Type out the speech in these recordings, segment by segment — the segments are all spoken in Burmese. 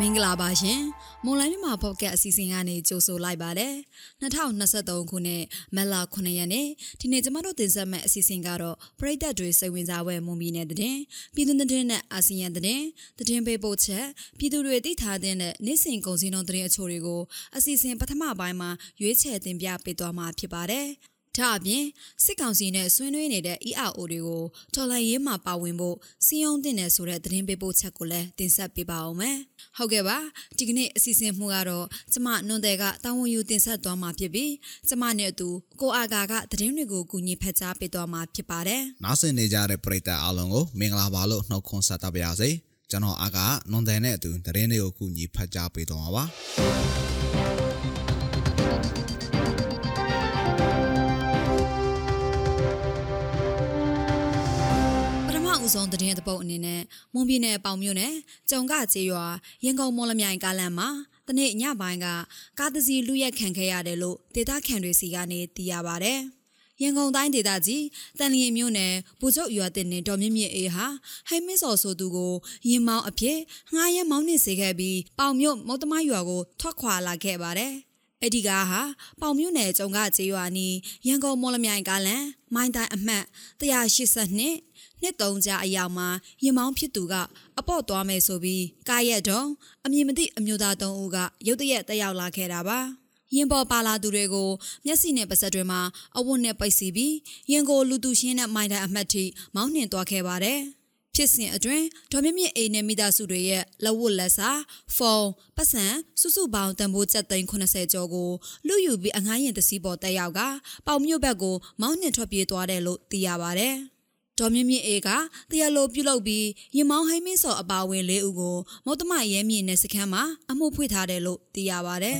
မင်္ဂလာပါရှင်မွန်လိုင်းမြန်မာပေါ့ကတ်အစီအစဉ်ကနေကြိုဆိုလိုက်ပါတယ်2023ခုနှစ်မက်လာ9ရက်နေ့ဒီနေ့ကျမတို့တင်ဆက်မယ့်အစီအစဉ်ကတော့ပရိသတ်တွေစိတ်ဝင်စားပွဲမွန်ပြည်နယ်တဲ့တင်ပြည်သူတဲ့နဲ့အာဆီယံတဲ့တင်တင်ပေးပို့ချက်ပြည်သူတွေသိထားတဲ့နေ့စဉ်ကုန်စည်နှုန်းတဲ့အချို့တွေကိုအစီအစဉ်ပထမပိုင်းမှာရွေးချယ်တင်ပြပေးသွားမှာဖြစ်ပါတယ် ဒါအပြင်စစ်ကောင်စီနဲ့ဆွေးနွေးနေတဲ့ ERO တွေကိုတော်လှန်ရေးမှာပါဝင်ဖို့စီယုံတင်တယ်ဆိုတဲ့သတင်းပေးပို့ချက်ကိုလည်းတင်ဆက်ပေးပါအောင်မယ်။ဟုတ်ကဲ့ပါဒီကနေ့အစီအစဉ်မှုကတော့ကျမနွန်တဲ့ကတာဝန်ယူတင်ဆက်သွားမှာဖြစ်ပြီးကျမနဲ့အတူကိုအာကာကသတင်းတွေကိုကူညီဖက်ကြားပေးသွားမှာဖြစ်ပါတယ်။နားဆင်နေကြတဲ့ပရိသတ်အားလုံးကိုမင်္ဂလာပါလို့နှုတ်ခွန်းဆက်သပါရစေကျွန်တော်အားကနွန်တယ်နဲ့အတူသတင်းတွေကိုကူညီဖတ်ကြားပေးသွားမှာပါ ပထမဦးဆုံးသတင်းတစ်ပုတ်အနေနဲ့မွန်ပြည်နယ်ပေါင်မြို့နယ်ကြုံကကျေးရွာရင်ကုန်မော်လမြိုင်ကားလမ်းမှာတနေ့ညပိုင်းကကားတစ်စီးလူရက်ခံခဲ့ရတယ်လို့ဒေသခံတွေစီကနေသိရပါဗျ။ရင်ကုန်တိုင်းဒေသကြီးတန်လျင်မြို့နယ်ဘူကျုပ်ရွာတင်နေတော်မြင့်မြင့်အေးဟာဟိမင်းစော်ဆိုသူကိုရင်မောင်းအဖြစ်ငှားရဲမောင်းနေစေခဲ့ပြီးပေါင်မြို့မုတ်တမရွာကိုထွက်ခွာလာခဲ့ပါတယ်။အဲ့ဒီကားဟာပေါင်မြို့နယ်ကျုံကကျေးရွာနီးရန်ကုန်မော်လမြိုင်ကားလန်မိုင်းတိုင်းအမှတ်182 နှစ်သုံးကြအရောက်မှာရင်မောင်းဖြစ်သူကအပေါ့သွားမယ်ဆိုပြီးကားရက်တုံးအမည်မသိအမျိုးသားသုံးဦးကရုတ်တရက်တက်ရောက်လာခဲ့တာပါရင်ပေါ်ပါလာသူတွေကိုမျက်စိနဲ့ပါဆက်တွေမှာအဝတ်နဲ့ပိတ်စီပြီးရင်ကိုလူသူရှင်းတဲ့မိုင်းတိုင်းအမှတ်ထိမောင်းနှင်သွားခဲ့ပါတယ်ဖြစ်စဉ်အတွင်းဒေါ်မြင့်မြင့်အိမ်နဲ့မိသားစုတွေရဲ့လက်ဝတ်လက်စာဖုန်းပတ်စံစုစုပေါင်းတန်ဖိုးကျပ်သိန်း80ကျော်ကိုလူယူပြီးအငှားရင်တစည်းပေါ်တက်ရောက်ကပေါင်မြို့ဘက်ကိုမောင်းနှင်ထွက်ပြေးသွားတယ်လို့သိရပါတယ်။ ဒေါ်မြင့်မြင့်အေးကတရားလိုပြုလုပ်ပြီးရင်မောင်းဟိမင်းစော်အပါဝင်၄ဦးကိုမုတ်တမရဲမြင့်နယ်စခန်းမှာအမှုဖွင့်ထားတယ်လို့သိရပါတယ်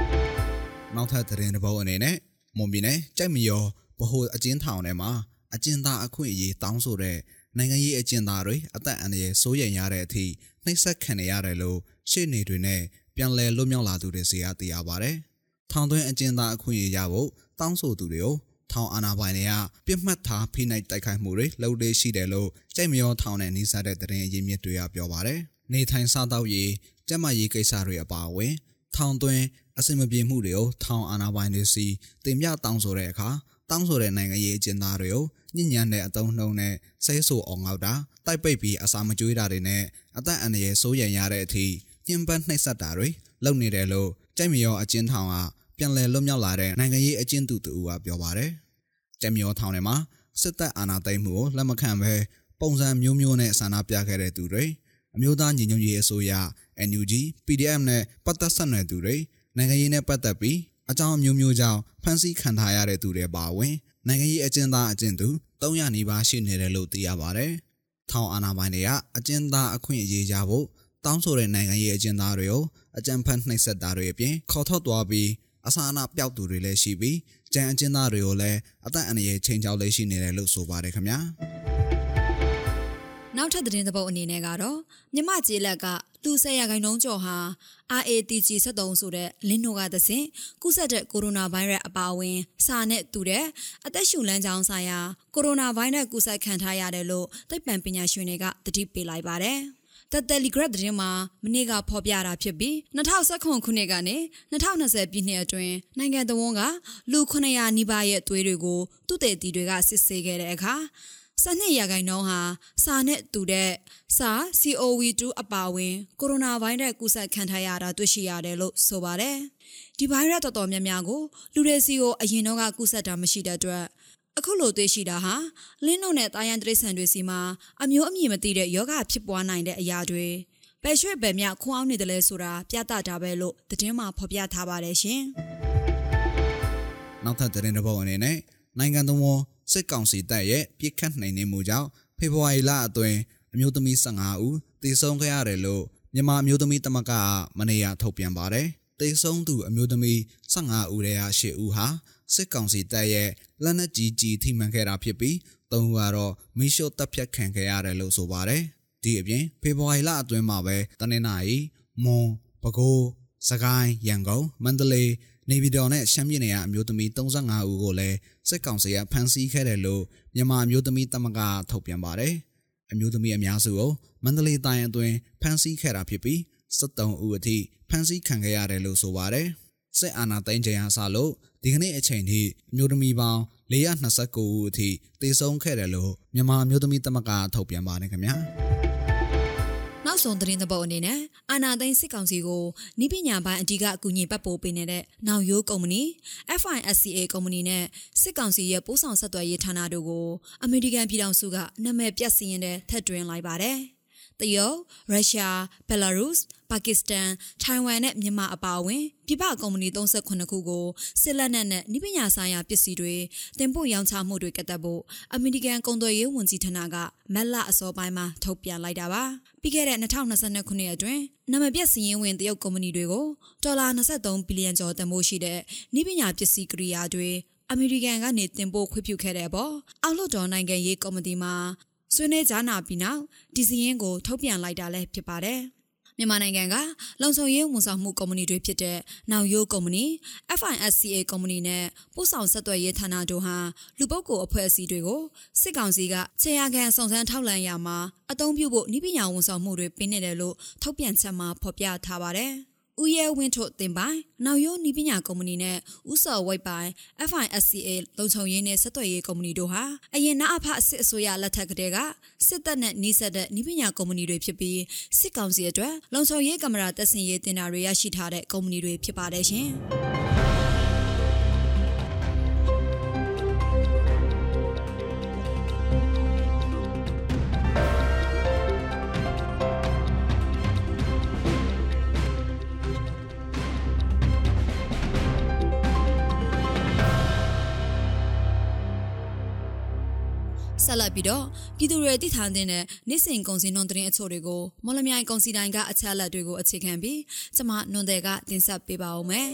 ။နောက်ထပ်သတင်းတစ်ပုဒ်အနေနဲ့မွန်ပြည်နယ်ကြိုက်မရောဗဟိုအကျဉ်းထောင်ထဲမှာအကျဉ်းသားအခွင့်အရေးတောင်းဆိုတဲ့နိုင်ငံရေးအကျဉ်းသားတွေအသက်အန္တရာယ်စိုးရိမ်ရတဲ့အထိနှိပ်စက်ခံနေရတယ်လို့ရှေ့နေတွေနဲ့ပြန်လည်လွတ်မြောက်လာသူတွေစီကသိရပါဗျ။ထောင်သွင်းအကျဉ်းသားအခွင့်အရေးရဖို့တောင်းဆိုသူတွေကို ထောင်အာဏာပိုင်တွေကပြစ်မှတ်ထားဖိနှိပ်တိုက်ခိုက်မှုတွေလုပ်လေ့ရှိတယ်လို့ကြိုက်မရောထောင်နဲ့နှိစက်တဲ့သတင်းအရင်းမြစ်တွေကပြောပါတယ်။နေထိုင်စားသောက်ရေးကျန်းမာရေးကိစ္စတွေအပါအဝင်ထောင်သွင်းအစင်မပြေမှုတွေကိုထောင်အာဏာပိုင်တွေစီတင်ပြတောင်းဆိုတဲ့အခါတောင်းဆိုတဲ့နိုင်ငံရေးအကျဉ်းသားတွေကိုညဉ့်ညမ်းတဲ့အတုံးနှုံနဲ့ဆဲဆူအောင်ငေါက်တာတိုက်ပိတ်ပြီးအစာမကျွေးတာတွေနဲ့အသက်အန္တရာယ်စိုးရိမ်ရတဲ့အထိညှဉ်းပန်းနှိပ်စက်တာတွေလုပ်နေတယ်လို့ကြိုက်မရောအကျဉ်းထောင်က ပြန်လည်လွတ်မြောက်လာတဲ့နိုင်ငံရေးအကျဉ်းသူတူကပြောပါတယ်။ကြက်မြောထောင်ထဲမှာစစ်တပ်အာဏာသိမ်းမှုကိုလက်မခံဘဲပုံစံမျိုးမျိုးနဲ့ဆန္ဒပြခဲ့တဲ့သူတွေအမျိုးသားညီညွတ်ရေးအစိုးရ NUG PDF နဲ့ပတ်သက်ဆက်နွယ်သူတွေနိုင်ငံရေးနဲ့ပတ်သက်ပြီးအကြောင်းအမျိုးမျိုးကြောင့်ဖမ်းဆီးခံထားရတဲ့သူတွေပါဝင်နိုင်ငံရေးအကျဉ်းသားအကျဉ်းသူ300နီးပါးရှိနေတယ်လို့သိရပါတယ်။ထောင်အာဏာပိုင်တွေကအကျဉ်းသားအခွင့်အရေးရဖို့တောင်းဆိုတဲ့နိုင်ငံရေးအကျဉ်းသားတွေကိုအကြမ်းဖက်နှိပ်စက်တာတွေအပြင်ခေါ်ထုတ်သွားပြီး အစာအနာပျောက်သူတွေလည်းရှိပြီးကြံအကျဉ်းသားတွေကိုလည်းအသက်အန္တရာယ်ချိန်ချောက်လေးရှိနေတယ်လို့ဆိုပါတယ်ခင်ဗျာနောက်ထပ်သတင်းသဘောက်အနေနဲ့ကတော့မြမကျေးလက်ကလူဆယ်ရာခိုင်နှုန်းကျော်ဟာ RATG 73ဆိုတဲ့လင်းနိုကသဖြင့်ကုသတဲ့ကိုရိုနာဗိုင်းရပ်အပါအဝင်စာနဲ့တူတဲ့အသက်ရှူလမ်းကြောင်းဆိုင်ရာကိုရိုနာဗိုင်းရပ်ကူးစက်ခံထားရတယ်လို့သိပ္ပံပညာရှင်တွေကသတိပေးလိုက်ပါတယ်။ The Telegraph သတင်းမှာမနေ့ကဖော်ပြတာဖြစ်ပြီး2019ခုနှစ်ကနေ2020ပြည့်နှစ်အတွင်းနိုင်ငံတော်ကလူ900နီးပါးရဲ့သွေးတွေကိုသူတည်တည်တွေကစစ်ဆေးခဲ့တဲ့အခါစနစ်ရာခိုင်နှုန်းဟာစာနဲ့တူတဲ့စာ COV2 အပါအဝင်ကိုရိုနာဗိုင်းရပ်ကူးစက်ခံထားရတာတွေ့ရှိရတယ်လို့ဆိုပါတယ်။ဒီဗိုင်းရပ်တော်တော်များများကိုလူတွေစီကိုအရင်တော့ကကူးစက်တာမရှိတဲ့အတွက် အခုလိုတွေ့ရှိတာဟာလင်းနှုတ်နဲ့တာယန်တရိษံတွေစီမှာအမျိုးအမည်မသိတဲ့ယောဂဖြစ်ပွားနိုင်တဲ့အရာတွေဘယ်ရွှေ့ဘယ်မြခွန်အောင်နေတယ်လဲဆိုတာပြသတာပဲလို့သတင်းမှာဖော်ပြထားပါတယ်ရှင်။နောက်ထပ်သတင်းတစ်ပုဒ်အနေနဲ့နိုင်ငံတော်စစ်ကောင်စီတပ်ရဲ့ပြစ်ခတ်နိုင်နေမှုကြောင့်ဖေဖော်ဝါရီလအတွင်းအမျိုးသမီး15ဦးသေဆုံးခဲ့ရတယ်လို့မြန်မာအမျိုးသမီးတမကမနေ့ကထုတ်ပြန်ပါတယ်။သေဆုံးသူအမျိုးသမီး15ဦးထဲက10ဦးဟာ စစ်ကောင်စီတပ်ရဲ့လက်နက်ကြီးကြီးထိမှန်ခဲ့တာဖြစ်ပြီး၃ဦးကတော့မီးရှို့တပ်ဖြတ်ခံခဲ့ရတယ်လို့ဆိုပါတယ်။ဒီအပြင်ဖေဖော်ဝါရီလအတွင်းမှာပဲတနင်္လာရီမွန်ပဲခူးစကိုင်းရန်ကုန်မန္တလေးနေပြည်တော်နဲ့ရှမ်းပြည်နယ်ကအမျိုးသမီး35ဦးကိုလည်းစစ်ကောင်စီကဖမ်းဆီးခဲ့တယ်လို့မြန်မာအမျိုးသမီးတမကထုတ်ပြန်ပါတယ်။အမျိုးသမီးအများစုကိုမန္တလေးတိုင်းအတွင်းဖမ်းဆီးခဲ့တာဖြစ်ပြီး73ဦးအထိဖမ်းဆီးခံခဲ့ရတယ်လို့ဆိုပါတယ် စစ်အာဏာသိမ်းချိန်အားစလို့ဒီကနေ့အချိန်ထိအမျိုးသမီးပေါင်း429ဦးအထိသေဆုံးခဲ့တယ်လို့မြန်မာအမျိုးသမီးသမဂ္ဂထုတ်ပြန်ပါတယ်ခင်ဗျာနောက်ဆုံးသတင်းသဘောက်အနေနဲ့အာနာသိန်းစစ်ကောင်စီကိုနိပညာပိုင်းအဓိကအကူအညီပတ်ပိုးပေးနေတဲ့နောက်ရိုးကုမ္ပဏီ FISCA ကုမ္ပဏီနဲ့စစ်ကောင်စီရဲ့ပို့ဆောင်ဆက်သွယ်ရေးဌာနတို့ကိုအမေရိကန်ပြည်ထောင်စုကနာမည်ပြတ်စည်ရင်တဲ့ထပ်တွင်လိုက်ပါတယ်။ တရုတ်၊ရုရှား၊ဘယ်လာရုစ်၊ပါကစ္စတန်၊ထိုင်ဝမ်နဲ့မြန်မာအပါအဝင်ပြည်ပကုမ္ပဏီ38ခုကိုစစ်လက်နက်နဲ့နိပညာဆိုင်ရာပစ္စည်းတွေတင်ပို့ရောင်းချမှုတွေကတက်ဖို့အမေရိကန်ကုန်သွယ်ရေးဝန်ကြီးဌာနကမက်လအစောပိုင်းမှာထုတ်ပြန်လိုက်တာပါပြီးခဲ့တဲ့2022ခုနှစ်အတွင်းနာမည်ပြစည်ရင်ဝင်တရုတ်ကုမ္ပဏီတွေကိုဒေါ်လာ23ဘီလီယံကျော်တန်ဖိုးရှိတဲ့နိပညာပစ္စည်းကိရိယာတွေအမေရိကန်ကနေတင်ပို့ခွင့်ပြုခဲ့တဲ့ပေါ့အောက်လွှတ်တော်နိုင်ငံရေးကော်မတီမှာ ဆွေးနွေးကြားနာပြီးနောက်ဒီစီရင်ကိုထုတ်ပြန်လိုက်တာလည်းဖြစ်ပါတယ်မြန်မာနိုင်ငံကလုံခြုံရေးဝန်ဆောင်မှုကုမ္ပဏီတွေဖြစ်တဲ့နောင်ရိုးကုမ္ပဏီ FISCA ကုမ္ပဏီနဲ့ပို့ဆောင်ဆက်သွယ်ရေးဌာနတို့ဟာလူပုဂ္ဂိုလ်အဖွဲ့အစည်းတွေကိုစစ်ကောင်စီကခြေရကန်စုံစမ်းထောက်လှမ်းရမှာအသုံးပြုဖို့နှိပညာဝန်ဆောင်မှုတွေပေးနေတယ်လို့ထုတ်ပြန်ချက်မှာဖော်ပြထားပါတယ်။ ဦးရဲဝင်းထုတ်တင်ပိုင်နောက်ရိုးနီးပညာကုမ္ပဏီနဲ့ဥစော်ဝိတ်ပိုင် FISCA လုံခြုံရေးနဲ့ဆက်သွယ်ရေးကုမ္ပဏီတို့ဟာအရင်နာအဖအစစ်အစိုးရလက်ထက်ကတည်းကစစ်တပ်နဲ့နှိစက်တဲ့နီးပညာကုမ္ပဏီတွေဖြစ်ပြီးစစ်ကောင်စီအတွက်လုံခြုံရေးကင်မရာတပ်ဆင်ရေးတင်တာတွေရရှိထားတဲ့ကုမ္ပဏီတွေဖြစ်ပါတယ်ရှင်။ ဆက်လက်ပြီးတော့ပြည်သူတွေတည်ထားတဲ့နေ့စဉ်ကုန်စည်နှုန်းသတင်းအချို့တွေကိုမော်လမြိုင်ကုန်စည်တိုင်းကအချက်အလက်တွေကိုအခြေခံပြီးကျမနွန်တဲ့ကတင်ဆက်ပေးပါဦးမယ်။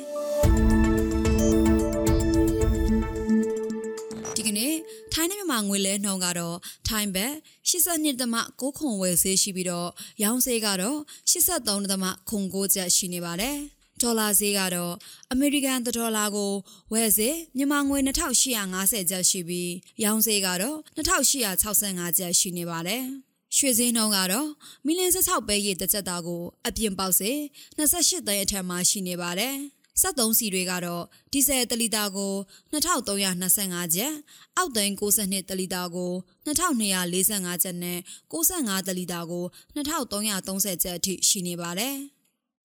ဒီကနေ့ထိုင်းနဲ့မြန်မာငွေလဲနှုန်းကတော့ထိုင်းဘက်82.6ခုဝယ်ဈေးရှိပြီးတော့ရောင်းဈေးကတော့83.9ကျပ်ရှိနေပါတယ်။ ဒေါ်လာဈေးကတော့အမေရိကန်ဒေါ်လာကိုဝယ်ဈေးမြန်မာငွေ2850ကျပ်ရှိပြီးရောင်းဈေးကတော့2865ကျပ်ရှိနေပါတယ်။ရွှေဈေးနှုန်းကတော့မီလီယံ16ပဲရည်တစ်ချက်သားကိုအပြင်ပေါက်စေ28သိန်းအထက်မှာရှိနေပါတယ်။73စီတွေကတော့ဒီဇယ်တလီတာကို2325ကျပ်အောက်သိန်း62တလီတာကို2245ကျပ်နဲ့65တလီတာကို2330ကျပ်အထိရှိနေပါတယ်။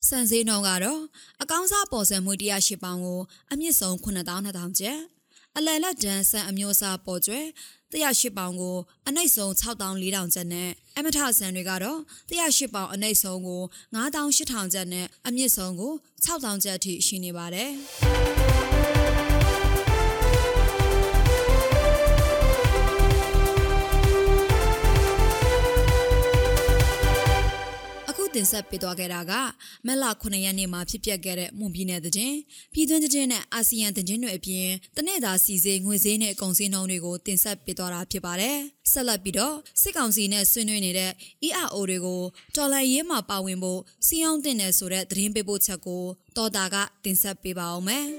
စံစည်းနှုန်းကတော့အကောင်းစားပေါ်ဆံမှု108ပေါင်ကိုအမြင့်ဆုံး9200ကျပ်အလယ်လက်တန်းစံအမျိုးအစားပေါ်ကျွဲ108ပေါင်ကိုအနှိမ့်ဆုံး6400ကျပ်နဲ့အမထဆန်တွေကတော့108ပေါင်အနှိမ့်ဆုံးကို9800ကျပ်နဲ့အမြင့်ဆုံးကို6000ကျပ်အထိရှိနေပါတယ် တင်ဆက်ပေးသွားခဲ့တာကမက်လ9ရက်နေ့မှာဖြစ်ပျက်ခဲ့တဲ့မွန်ပြည်နယ်တဲ့တင်ပြည်တွင်းတဲ့နဲ့အာဆီယံတဲ့တင်တွေအပြင်တနေ့သာစီစေးငွေစည်းနဲ့ကုန်စည်နှုန်းတွေကိုတင်ဆက်ပေးသွားတာဖြစ်ပါတယ်။ဆက်လက်ပြီးတော့စစ်ကောင်စီနဲ့ဆွေးနွေးနေတဲ့ ERO တွေကိုတော်လှန်ရေးမှာပါဝင်ဖို့စီအောင်တင်တယ်ဆိုတဲ့သတင်းပေးပို့ချက်ကိုတော်တာကတင်ဆက်ပေးပါအောင်မယ်။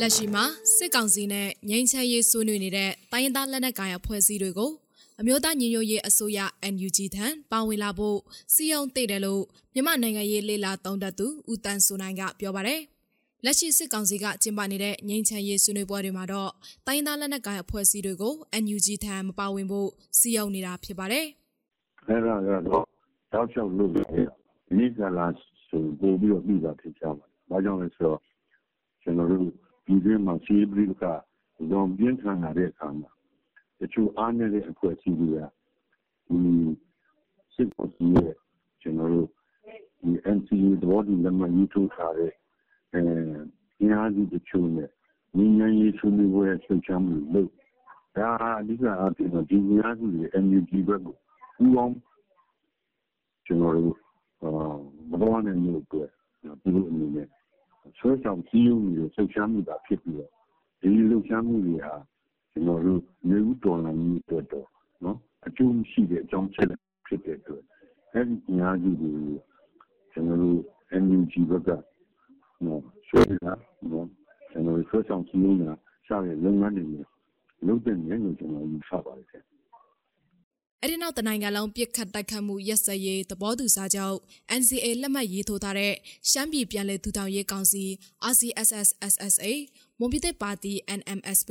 လက်ရှိမှာစစ်ကောင်စီနဲ့ငြိမ်းချမ်းရေးဆွေးနွေးနေတဲ့တိုင်းရင်းသားလက်နက်ကိုင်အဖွဲ့အစည်းတွေကို အမျိုးသားညီညွတ်ရေးအစိုးရ NUG ထံပါဝင်လာဖို့စီယုံသိတယ်လို့မြန်မာနိုင်ငံရေးလေလာသုံးသပ်သူဦးတန်းစိုးနိုင်ကပြောပါတယ်။လက်ရှိစစ်ကောင်စီကကျင်းပနေတဲ့ငြိမ်းချမ်းရေးဆွေးနွေးပွဲတွေမှာတော့တိုင်းသားလက်နက်ကိုင်အဖွဲ့အစည်းတွေကို NUG ထံမပါဝင်ဖို့စီယုံနေတာဖြစ်ပါတယ်။အဲဒါကတော့တောက်လျှောက်လုပ်ရမိကလာဆိုပို့ပြီးတော့ပြီးတာဖြစ်ကြပါ။ဘာကြောင့်လဲဆိုတော့ကျွန်တော်တို့ပြည်တွင်းမှာစီးပြီးကဇွန်ပြင်းထန်လာတဲ့အခါမှာ တချို့အားနည်းတဲ့အဖွဲ့အစည်းတွေကဒီစစ်ကောင်စီရဲ့ကျွန်တော်တို့ဒီ NCA သဘောတူလက်မှတ်ရေးထိုးထားတဲ့အဲအင်အားစုတချို့နဲ့ညီညာရေးဆွေးနွေးပွဲဆွေးချမှုလုပ်ဒါအဓိကအပြင်တော့ဒီအင်အားစုတွေ NUG ဘက်ကိုပူးပေါင်းကျွန်တော်တို့အာမတော်နိုင်လို့အတွက်ဒီလိုအနေနဲ့ဆွဲဆောင်စည်းရုံးပြီးဆွေးချမှုတာဖြစ်ပြီးတော့ဒီလှုပ်ရှားမှုတွေဟာ ကျွန်တော်တို့နေဦးတော်လှန်ရေးအတွက်တော့နော်အကျိုးရှိတဲ့အကြောင်းချက်ဖြစ်တဲ့အတွက်အဲဒီအများကြီးကိုကျွန်တော်တို့ NUG ဘက်ကနော်ဆွဲတာနော်ကျွန်တော်တို့ဆွဲဆောင်စီးနေတာရှားတဲ့လုပ်ငန်းတွေလုပ်တဲ့နေလို့ကျွန်တော်ယူဆပါတယ် အဲ့ဒီနောက်တနိုင်ငံလုံးပြစ်ခတ်တိုက်ခတ်မှုရက်စက်ရေးသဘောတူစာချုပ် NCA လက်မှတ်ရေးထိုးထားတဲ့ရှမ်းပြည်ပြည်လဲထူထောင်ရေးကောင်စီ RCSS SSA မွန်ပြည်သက်ပါတီ NMSP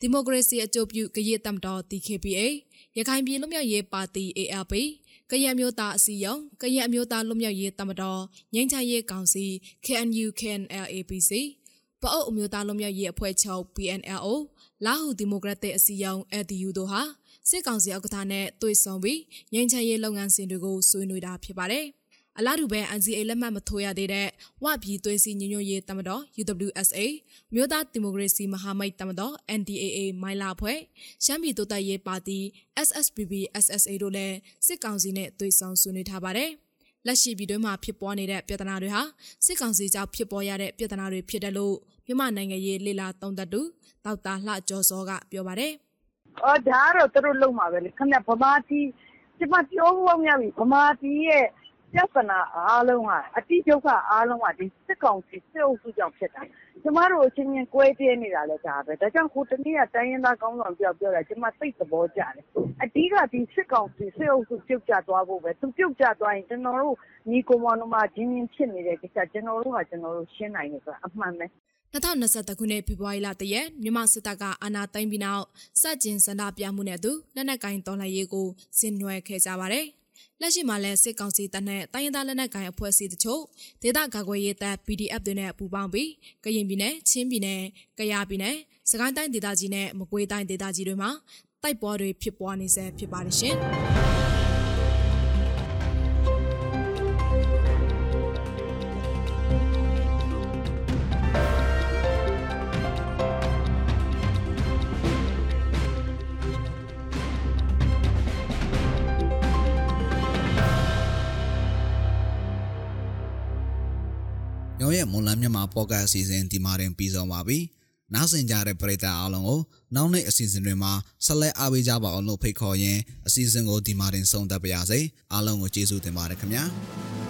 ဒီမိုကရေစီအကျိုးပြုကရင်တပ်မတော် DKPA ရခိုင်ပြည်လွတ်မြောက်ရေးပါတီ ALP ကရင်မျိုးသားအစည်းအရုံးကရင်အမျိုးသားလွတ်မြောက်ရေးတပ်မတော်ငြိမ်းချမ်းရေးကောင်စီ KNU KNLAPC ပအုပ်အမျိုးသားလွတ်မြောက်ရေးအဖွဲ့ချုပ် PNLO လာဟုဒီမိုကရက်တစ်အစည်းအရုံး LDU တို့ဟာ စစ်ကောင်စီဥက္ကဋ္ဌနဲ့တွေ့ဆုံပြီးငြိမ်းချမ်းရေးလုပ်ငန်းစဉ်တွေကိုဆွေးနွေးတာဖြစ်ပါတယ်။အလားတူပဲ NCA လက်မှတ်မထိုးရသေးတဲ့ဝပြည်သွေးစည်းညီညွတ်ရေးတမတော် UWSA မြို့သားဒီမိုကရေစီမဟာမိတ်တမတော် NDAA မိုင်းလာဖွဲ့ရှမ်းပြည်တိုးတက်ရေးပါတီ SSPB SSA တို့လည်းစစ်ကောင်စီနဲ့တွေ့ဆုံဆွေးနွေးထားပါတယ်။လက်ရှိပြည်တွင်းမှာဖြစ်ပေါ်နေတဲ့ပြဿနာတွေဟာစစ်ကောင်စီကြောင့်ဖြစ်ပေါ်ရတဲ့ပြဿနာတွေဖြစ်တယ်လို့မြန်မာနိုင်ငံရေးလေလာသုံးသပ်သူဒေါက်တာလှကျော်စောကပြောပါတယ်။။အော် ဒါကတော့ သူတို့လုပ်မှာပဲလေခင်ဗျဗမာပြည်ကျမပြောဖို့များပြီ ဗမာပြည်ရဲ့ ပြဿနာအားလုံးကအတိဒုက္ခအားလုံးကဒီစစ်ကောင်စီ စစ်အုပ်စုကြောင့်ဖြစ်တာ။ကျမတို့အချင်းချင်း ကွဲပြဲနေတာလည်း ဒါပဲ။ဒါကြောင့် ဟိုတနေ့က တိုင်းရင်းသားကောင်းဆောင်တယောက်ပြောတာ ကျမ သိသဘောကျတယ်။အဓိက ဒီစစ်ကောင်စီ စစ်အုပ်စု ပြုတ်ကျသွားဖို့ပဲ။သူပြုတ်ကျသွားရင် ကျွန်တော်တို့ ညီကိုမောင်နှမချင်းချင်းဖြစ်နေတဲ့ကိစ္စ ကျွန်တော်တို့ကကျွန်တော်တို့ ရှင်းနိုင်တယ်ဆိုတာ အမှန်ပဲ။ 2023ခုနှစ်ဖေဖော်ဝါရီလတရက်မြန်မာစစ်တပ်ကအာဏာသိမ်းပြီးနောက်စက်ကျင်စန္ဒပြမှုနဲ့အတူလက်နက်ကင်တော်လှန်ရေးကိုဆင်နွှဲခဲ့ကြပါတယ်။လက်ရှိမှာလည်းစစ်ကောင်စီတပ်နဲ့တိုင်းရင်းသားလက်နက်ကိုင်အဖွဲ့အစည်းတချို့ဒေသကာကွယ်ရေးတပ် PDF တွေနဲ့ပူးပေါင်းပြီးကရင်ပြည်နယ်၊ချင်းပြည်နယ်၊ကယားပြည်နယ်၊စကိုင်းတိုင်းဒေသကြီးနဲ့မကွေးတိုင်းဒေသကြီးတွေမှာတိုက်ပွဲတွေဖြစ်ပွားနေဆဲဖြစ်ပါတယ်ရှင်။ ညောရဲ့မွန်လန်းမြန်မာပေါ့ကတ်အစီအစဉ်ဒီမှာတင်ပြီးဆုံးပါပြီ။နောက်ဆင်ကြတဲ့ပရိသတ်အားလုံးကိုနောက်နေ့အစီအစဉ်တွေမှာဆက်လက်အားပေးကြပါအောင်လို့ဖိတ်ခေါ်ရင်းအစီအစဉ်ကိုဒီမှာတင်ဆုံးသတ်ပါရစေ။အားလုံးကိုကျေးဇူးတင်ပါတယ်ခင်ဗျာ။